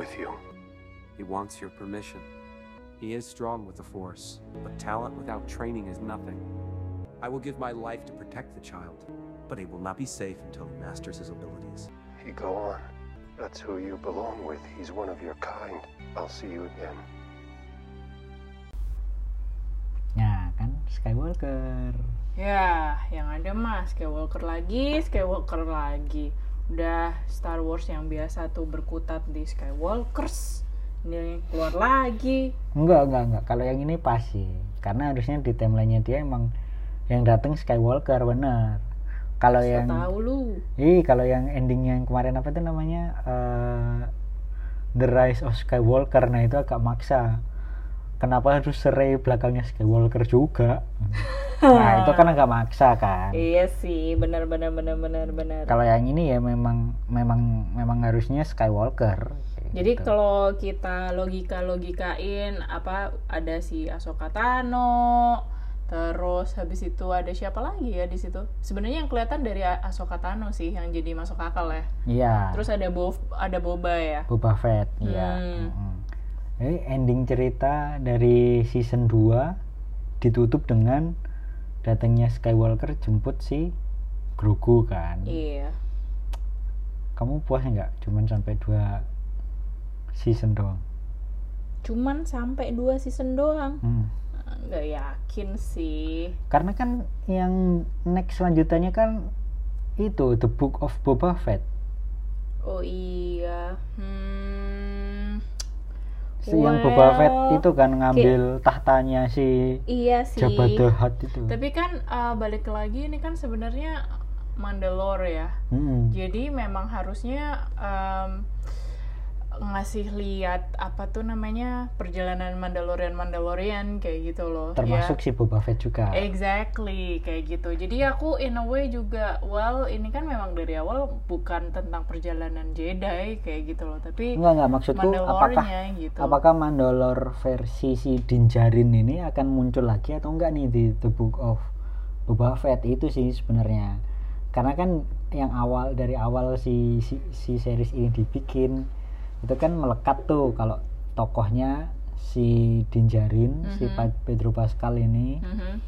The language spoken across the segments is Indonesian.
with you. He wants your permission. He is strong with the Force, but talent without training is nothing. I will give my life to protect the child, but he will not be safe until he masters his abilities. You go on. That's who you belong with. He's one of your kind. I'll see you again. Ya kan Skywalker. Ya, yang ada mah Skywalker lagi, Skywalker lagi. Udah Star Wars yang biasa tuh berkutat di Skywalkers. Ini keluar lagi. Enggak, enggak, enggak. Kalau yang ini pas sih. Karena harusnya di timeline-nya dia emang yang datang Skywalker bener. Kalau yang tahu lu. Ih, kalau yang ending yang kemarin apa tuh namanya? eh, The Rise of Skywalker. Nah, itu agak maksa. Kenapa harus serai belakangnya Skywalker juga? Nah, itu kan agak maksa kan. Iya sih, benar benar benar benar benar. Kalau yang ini ya memang memang memang harusnya Skywalker. Jadi gitu. kalau kita logika logikain apa ada si Ahsoka Tano, terus habis itu ada siapa lagi ya di situ? Sebenarnya yang kelihatan dari Ahsoka Tano sih yang jadi masuk akal ya. Iya. Terus ada Bob, ada Boba ya. Boba Fett, iya. Hmm. Mm-mm. Jadi ending cerita dari season 2 ditutup dengan datangnya Skywalker jemput si Grogu kan. Iya. Kamu puas nggak? Cuman sampai dua season doang. Cuman sampai dua season doang. Hmm. Nggak yakin sih. Karena kan yang next lanjutannya kan itu The Book of Boba Fett. Oh iya. Hmm. Si yang Boba Fett Well, itu kan ngambil tahtanya si Iya sih. Hutt itu. Tapi kan uh, balik lagi ini kan sebenarnya Mandalore ya. Mm-mm. Jadi memang harusnya um, ngasih lihat apa tuh namanya perjalanan Mandalorian Mandalorian kayak gitu loh. Termasuk ya. si Boba Fett juga. Exactly kayak gitu. Jadi aku in a way juga well ini kan memang dari awal bukan tentang perjalanan Jedi kayak gitu loh, tapi Enggak enggak maksudku apakah gitu. apakah Mandalore versi si Din Djarin ini akan muncul lagi atau enggak nih di The Book of Boba Fett itu sih sebenarnya. Karena kan yang awal dari awal si si, si series ini dibikin itu kan melekat tuh kalau tokohnya si Din Djarin, si Mhm. Pedro Pascal ini Mhm,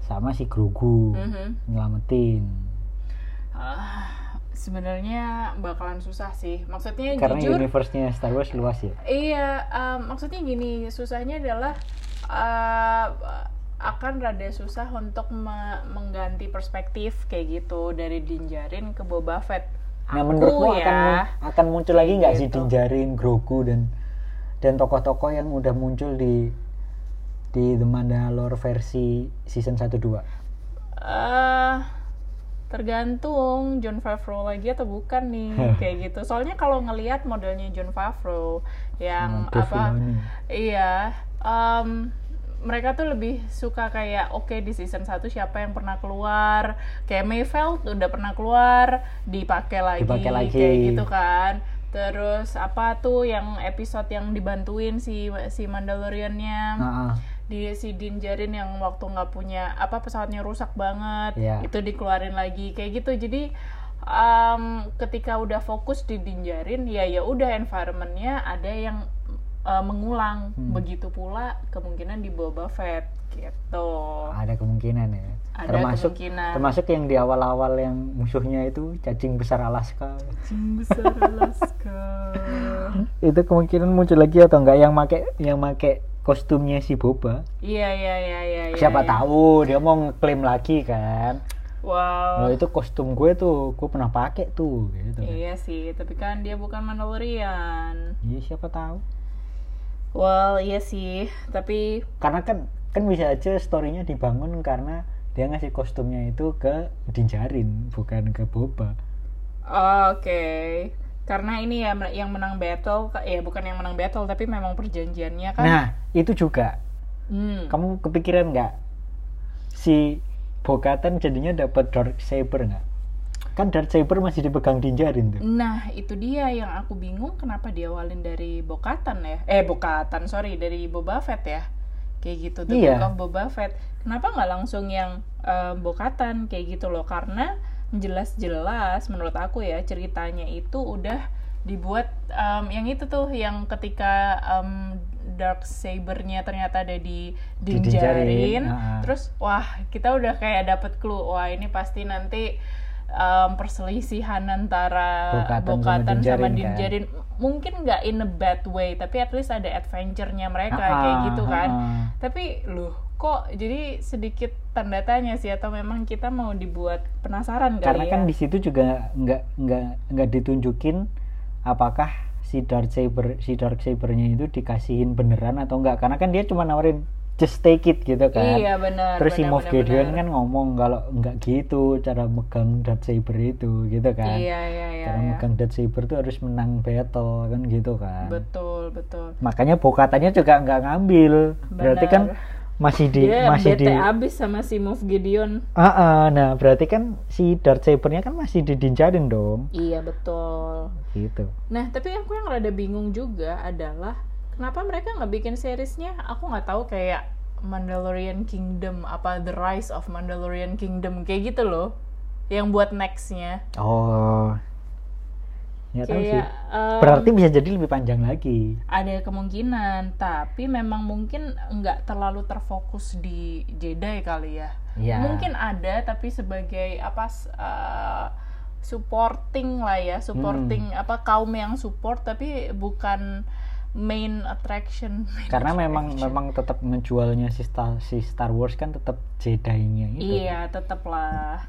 sama si Grogu mhm. nyelamatin. Ah, sebenarnya bakalan susah sih. Maksudnya Karena jujur universe-nya Star Wars luas ya. Iya, em, maksudnya gini, susahnya adalah eh, akan rada susah untuk me- mengganti perspektif kayak gitu dari Dinjarin ke Boba Fett. Nah, Aku menurutmu ya, akan akan muncul lagi nggak sih gitu. Dinjarin, Grogu dan dan tokoh-tokoh yang udah muncul di di The Mandalore versi season 1 2? eh, tergantung John Favreau lagi atau bukan nih kayak gitu. Soalnya kalau ngelihat modelnya John Favreau yang Dave apa. Iya, em, mereka tuh lebih suka kayak oke di season 1 siapa yang pernah keluar, kayak Mayfeld udah pernah keluar, dipakai lagi, Dipakai lagi. kayak gitu kan. Terus apa tuh yang episode yang dibantuin si si Mandalorian-nya Nah, ah. di si Din Djarin yang waktu nggak punya apa pesawatnya rusak banget Iya. itu dikeluarin lagi kayak gitu jadi em, ketika udah fokus di Din Djarin ya ya udah environmentnya ada yang eh, mengulang Hmm. begitu pula kemungkinan di Boba Fett gitu ada kemungkinan ya. Ada termasuk kemungkinan. termasuk yang di awal-awal yang musuhnya itu cacing besar Alaska. Cing besar Alaska itu kemungkinan muncul lagi atau enggak yang make yang make kostumnya si Boba. iya iya iya iya iya, Siapa iya. tahu dia mau ngeklaim lagi kan. wow itu kostum gue tuh, gue pernah pakai tuh gitu. kan. iya sih tapi kan dia bukan Mandalorian Iya, siapa tahu. Well iya sih. Tapi karena kan kan bisa aja storynya dibangun karena dia ngasih kostumnya itu ke Dinjarin bukan ke Boba. Oke, karena ini ya yang menang battle, ya bukan yang menang battle tapi memang perjanjiannya kan. nah itu juga. Hmm. kamu kepikiran nggak? Si Bokatan jadinya dapat dark saber nggak kan dark saber masih dipegang Dinjarin tuh Nah itu dia yang aku bingung kenapa diawalin dari Bokatan ya? Eh Bokatan, sorry dari Boba Fett ya. Kayak gitu, The Iya. Book of Boba Fett. Kenapa nggak langsung yang eh, Bokatan kayak gitu loh? Karena jelas-jelas menurut aku ya ceritanya itu udah dibuat em, yang itu tuh yang ketika em, dark sabernya ternyata ada di Di Dinjarin, Dinjarin, ah. terus wah kita udah kayak dapet clue wah ini pasti nanti em, perselisihan antara Bokatan sama Bokatan sama Dinjarin, kan? Mungkin nggak in a bad way tapi at least ada adventure-nya mereka Ah, kayak gitu ah, kan. ah. tapi loh kok jadi sedikit tanda tanya sih? Atau memang kita mau dibuat penasaran karena kali kan ya? di situ juga nggak nggak nggak ditunjukin apakah si dark saber si dark sabernya itu dikasihin beneran atau enggak karena kan dia cuma nawarin just take it gitu kan. Iya benar terus Moff benar, Gideon kan ngomong kalau nggak gitu cara megang dark saber itu gitu kan. Iya iya iya, cara iya. megang dark saber itu harus menang battle kan gitu kan. Betul betul. Makanya bokatannya juga nggak ngambil. Berarti kan masih di dia masih bete di abis sama si Moff Gideon. Ah, ah, nah berarti kan si dark sabernya kan masih didincarin dong. Iya betul. Gitu. Nah, tapi aku yang rada bingung juga adalah kenapa mereka nggak bikin seriesnya? Aku nggak tahu kayak Mandalorian Kingdom apa The Rise of Mandalorian Kingdom kayak gitu loh, yang buat nextnya. oh nggak tahu sih Kayak em, berarti bisa jadi lebih panjang lagi ada kemungkinan, tapi memang mungkin nggak terlalu terfokus di Jedi kali ya. Iya. Mungkin ada, tapi sebagai apa? eh, supporting lah ya, supporting Hmm. apa kaum yang support, tapi bukan main attraction. Main karena memang attraction. memang tetap ngejualnya si Star, si Star Wars kan tetap Jedi-nya itu Iya, tetap lah.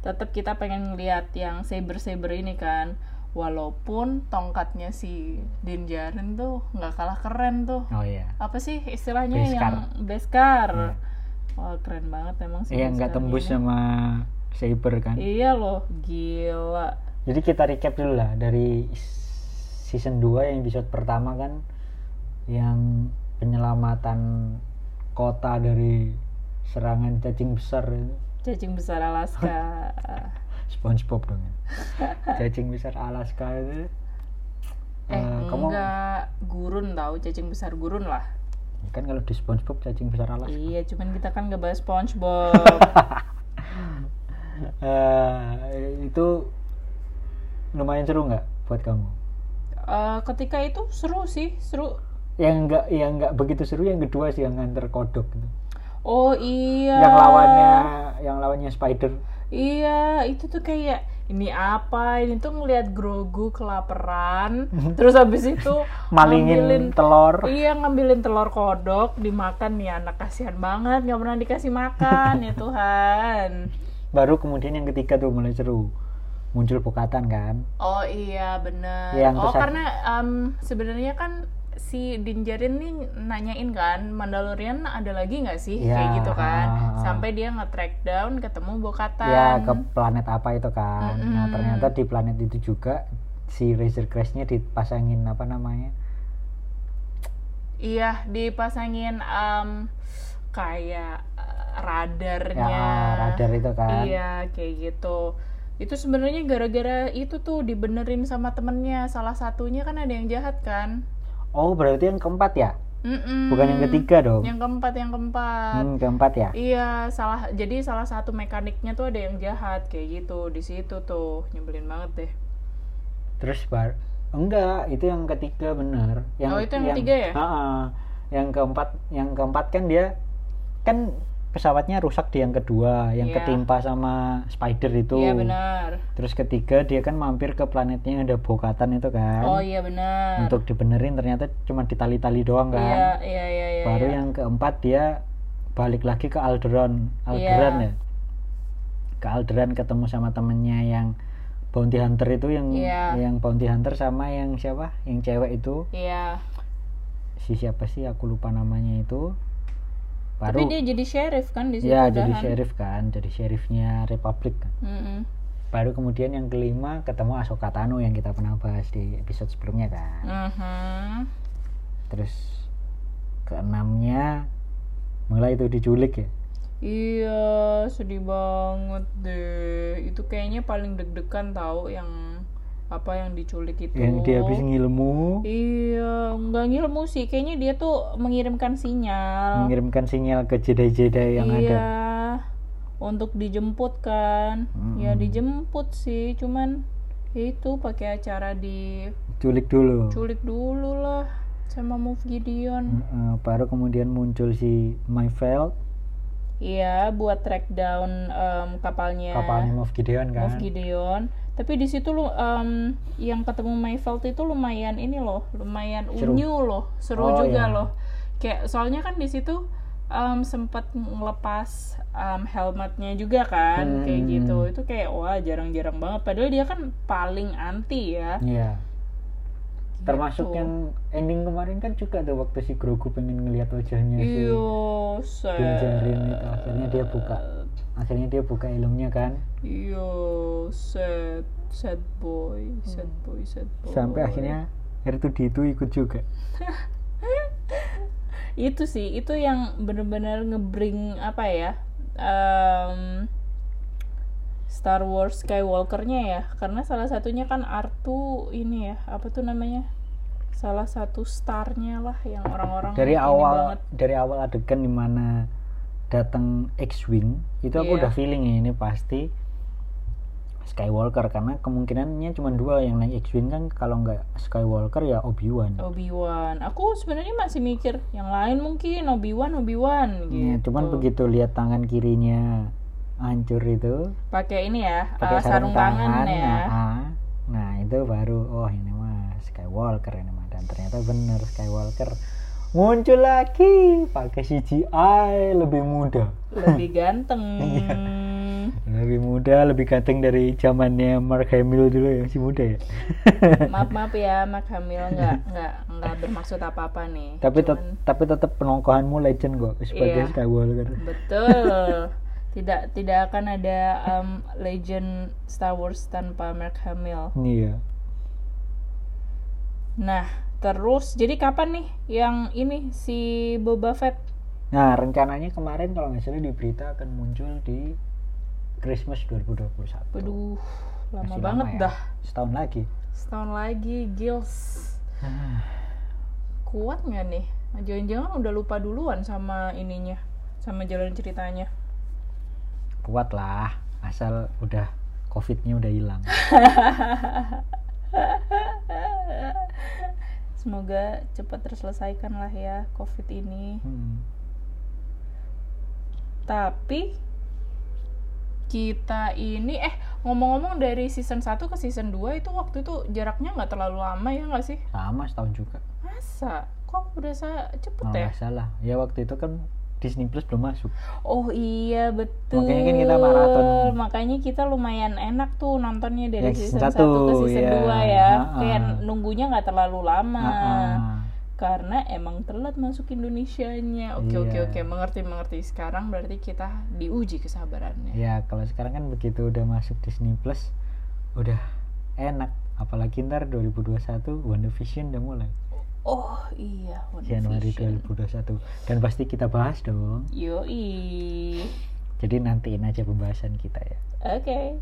Tetap kita pengen ngeliat yang saber-saber ini kan. Walaupun tongkatnya si Din Djarin tuh nggak kalah keren tuh. oh iya Apa sih istilahnya Beskar. yang Beskar? Iya. Wah, keren banget emang sih. iya nggak tembus ini. sama saber kan Iya loh, gila. jadi kita recap dulu lah dari season 2 yang episode pertama kan yang penyelamatan kota dari serangan cacing besar itu. Cacing besar Alaska. SpongeBob dong ya. cacing besar Alaska itu eh, eh, kamu enggak gurun tahu cacing besar gurun lah. kan kalau di SpongeBob cacing besar Alaska Iya, cuman kita kan nggak bahas SpongeBob. Eh, itu lumayan seru nggak buat kamu Eh, ketika itu seru sih, seru. yang enggak yang enggak begitu seru yang kedua sih yang nganter kodok gitu. Oh iya. yang lawannya yang lawannya spider Iya, itu tuh kayak ini apa? Ini tuh ngelihat Grogu kelaparan, terus habis itu malingin ngambilin telur Iya ngambilin telur kodok dimakan nih anak kasihan banget nggak pernah dikasih makan ya Tuhan. baru kemudian yang ketiga tuh mulai seru muncul bokatan kan Oh iya bener. Yang oh karena em, sebenarnya kan si Dinjarin nih nanyain kan Mandalorian ada lagi nggak sih Iya, kayak gitu kan. ah. Sampai dia nge-track down ketemu Bokatan. ya ke planet apa itu kan nah Mm-mm. ternyata di planet itu juga si Razor Crest-nya dipasangin apa namanya Iya, dipasangin em, kayak eh, radarnya. ya radar itu kan Iya, kayak gitu. Itu sebenarnya gara-gara itu tuh dibenerin sama temennya. Salah satunya kan ada yang jahat kan? oh berarti yang keempat ya Mm-mm. bukan yang ketiga dong Yang keempat, yang keempat. hmm, keempat ya Iya, salah. Jadi salah satu mekaniknya tuh ada yang jahat kayak gitu di situ tuh. Nyebelin banget deh. terus bar enggak itu yang ketiga bener yang Oh, itu yang ketiga ya? Ha-ha. yang keempat yang keempat kan dia kan pesawatnya rusak di yang kedua yang Iya. ketimpa sama spider itu Iya benar. terus ketiga dia kan mampir ke planetnya yang ada bokatan itu kan Oh iya benar. untuk dibenerin ternyata cuma ditali-tali doang kan iya, iya, iya. baru iya. yang keempat dia balik lagi ke Alderon Iya. ya ke Alderan ketemu sama temennya yang bounty hunter itu yang Iya. yang bounty hunter sama yang siapa yang cewek itu Iya. si siapa sih aku lupa namanya itu baru Tapi dia jadi sheriff kan di situ ya jadi sheriff kan jadi sheriffnya Republik kan Mm-mm. baru kemudian yang kelima ketemu Ahsoka Tano yang kita pernah bahas di episode sebelumnya kan Mhm. terus keenamnya mulai itu diculik ya Iya, sedih banget deh. Itu kayaknya paling deg-degan tahu yang apa yang diculik itu. yang dia habis ngilmu Iya, nggak ngilmu sih. Kayaknya dia tuh mengirimkan sinyal. mengirimkan sinyal ke Jedi-Jedi yang iya. ada Untuk dijemput kan. Ya Mm-mm. dijemput sih, cuman itu pakai acara di culik dulu culik dulu lah sama Moff Gideon baru kemudian muncul si Mayfeld iya buat track down em, kapalnya kapalnya Moff Gideon kan Moff Gideon tapi di situ lu em, yang ketemu Mayfeld itu lumayan ini loh lumayan Seru. unyu loh seru Oh, juga iya. loh kayak soalnya kan di situ em, sempat ngelepas em, helmetnya juga kan kayak Hmm. gitu itu kayak wah jarang-jarang banget padahal dia kan paling anti ya Iya. termasuk Gitu. yang ending kemarin kan juga tuh waktu si Grogu pengen ngeliat wajahnya si set. Dinjarin itu akhirnya dia buka akhirnya dia buka ilmunya kan? Iyo sad sad boy sad boy sad boy. Sampai akhirnya R2D2 ikut juga. Itu sih itu yang bener-bener ngebring apa ya em, Star Wars Skywalker-nya ya. Karena salah satunya kan R2 ini ya apa tuh namanya? Salah satu starnya lah yang orang-orang dari awal banget. dari awal adegan di mana datang X-wing itu aku Iya. udah feeling ya ini pasti Skywalker. Karena kemungkinannya cuma dua yang naik X-wing kan kalau nggak Skywalker ya Obi-Wan. Obi-Wan. Aku sebenarnya masih mikir yang lain mungkin Obi-Wan Obi-Wan gitu. Ya, cuman begitu lihat tangan kirinya hancur itu. Pakai ini ya pakai eh, sarung tangan, ya. nah, ah. nah itu baru oh ini mah Skywalker ini mah. Dan ternyata bener Skywalker muncul lagi. Pakai CGI lebih muda. Lebih ganteng. Iya. lebih muda lebih ganteng dari zamannya Mark Hamill dulu ya masih muda ya. Maaf maaf ya Mark Hamill nggak nggak nggak bermaksud apa apa nih. Tapi Cuman- tapi tetap penongkohanmu legend kok sebagai Iya. Skywalker betul. Tidak tidak akan ada um, legend Star Wars tanpa Mark Hamill. Iya. Nah terus. Jadi kapan nih yang ini si Boba Fett? Nah rencananya kemarin kalau nggak salah di berita akan muncul di Christmas 2021 Waduh lama Masih banget ya. dah. Setahun lagi. Setahun lagi Gils. Kuat nggak nih? Jangan-jangan udah lupa duluan sama ininya sama jalan ceritanya. Kuat lah asal udah covidnya udah hilang semoga cepat terselesaikan lah ya covid ini. Hmm. tapi kita ini eh ngomong-ngomong dari season 1 ke season 2 itu waktu itu jaraknya nggak terlalu lama ya nggak sih? Sama setahun juga. Masa? Kok berasa cepet kalau ya? salah ya waktu itu kan Disney Plus belum masuk oh iya betul Makanya kan kita maraton. makanya kita lumayan enak tuh nontonnya dari Ya, season season 1 ke season ya. 2 ya Ha-ha. kayak nunggunya nggak terlalu lama Ah-ah. karena emang telat masuk Indonesianya oke oke Iya. oke mengerti mengerti sekarang berarti kita diuji kesabarannya ya kalau sekarang kan begitu udah masuk Disney Plus udah enak apalagi ntar 2021 WandaVision udah mulai oh iya Januari WandaVision. 2021 dan pasti kita bahas dong yoi jadi nantiin aja pembahasan kita ya Okay.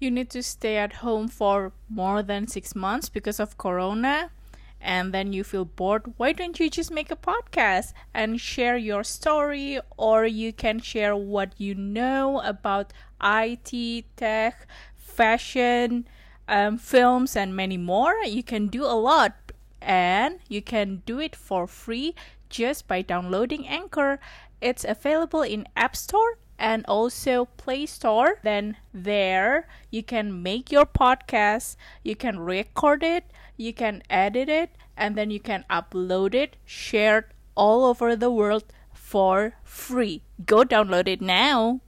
You need to stay at home for more than six months because of Corona, and then you feel bored. Why don't you just make a podcast and share your story, or you can share what you know about IT, tech, fashion, um, films, and many more? You can do a lot and you can do it for free just by downloading Anchor. It's available in App Store and also Play Store. Then there you can make your podcast, you can record it, you can edit it, and then you can upload it, share it all over the world for free. Go download it now.